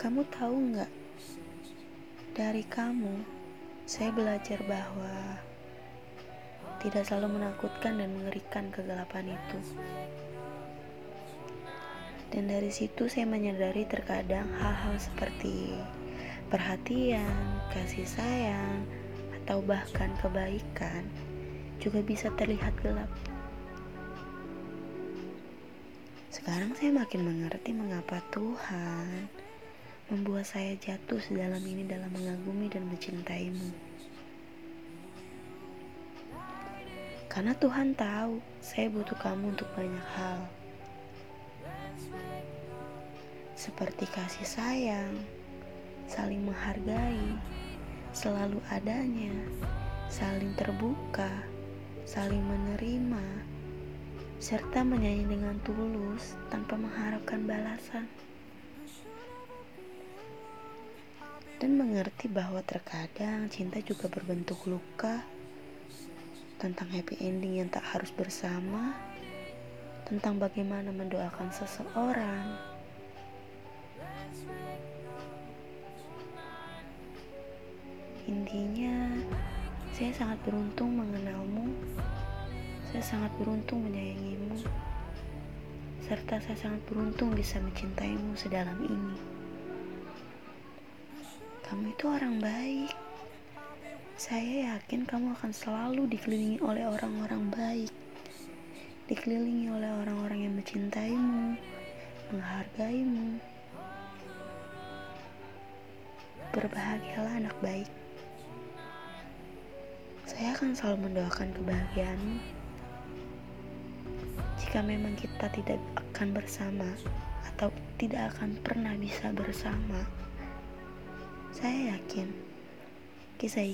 Kamu tahu nggak? Dari kamu, saya belajar bahwa tidak selalu menakutkan dan mengerikan kegelapan itu. Dan dari situ saya menyadari terkadang hal-hal seperti perhatian, kasih sayang, atau bahkan kebaikan juga bisa terlihat gelap. Sekarang saya makin mengerti mengapa Tuhan membuat saya jatuh sedalam ini dalam mengagumi dan mencintaimu. Karena Tuhan tahu saya butuh kamu untuk banyak hal. Seperti kasih sayang, saling menghargai, selalu adanya, saling terbuka, saling menerima, serta menyanyi dengan tulus tanpa mengharapkan balasan. Dan mengerti bahwa terkadang cinta juga berbentuk luka tentang happy ending yang tak harus bersama, tentang bagaimana mendoakan seseorang. Intinya, saya sangat beruntung mengenalmu saya sangat beruntung menyayangimu, serta saya sangat beruntung bisa mencintaimu sedalam ini. Kamu itu orang baik. Saya yakin kamu akan selalu dikelilingi oleh orang-orang baik, dikelilingi oleh orang-orang yang mencintaimu, menghargaimu. Berbahagialah anak baik. Saya akan selalu mendoakan kebahagiaanmu jika memang kita tidak akan bersama atau tidak akan pernah bisa bersama, saya yakin kisah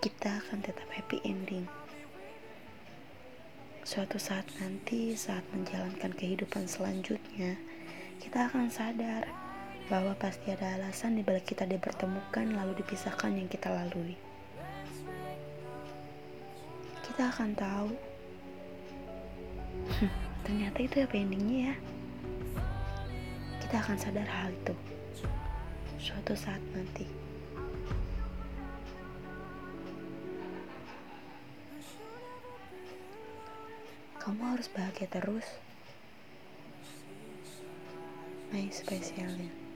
kita akan tetap happy ending. Suatu saat nanti, saat menjalankan kehidupan selanjutnya, kita akan sadar bahwa pasti ada alasan di balik kita dipertemukan lalu dipisahkan yang kita lalui. Kita akan tahu ternyata itu apa endingnya ya kita akan sadar hal itu suatu saat nanti. Kamu harus bahagia terus. My spesialnya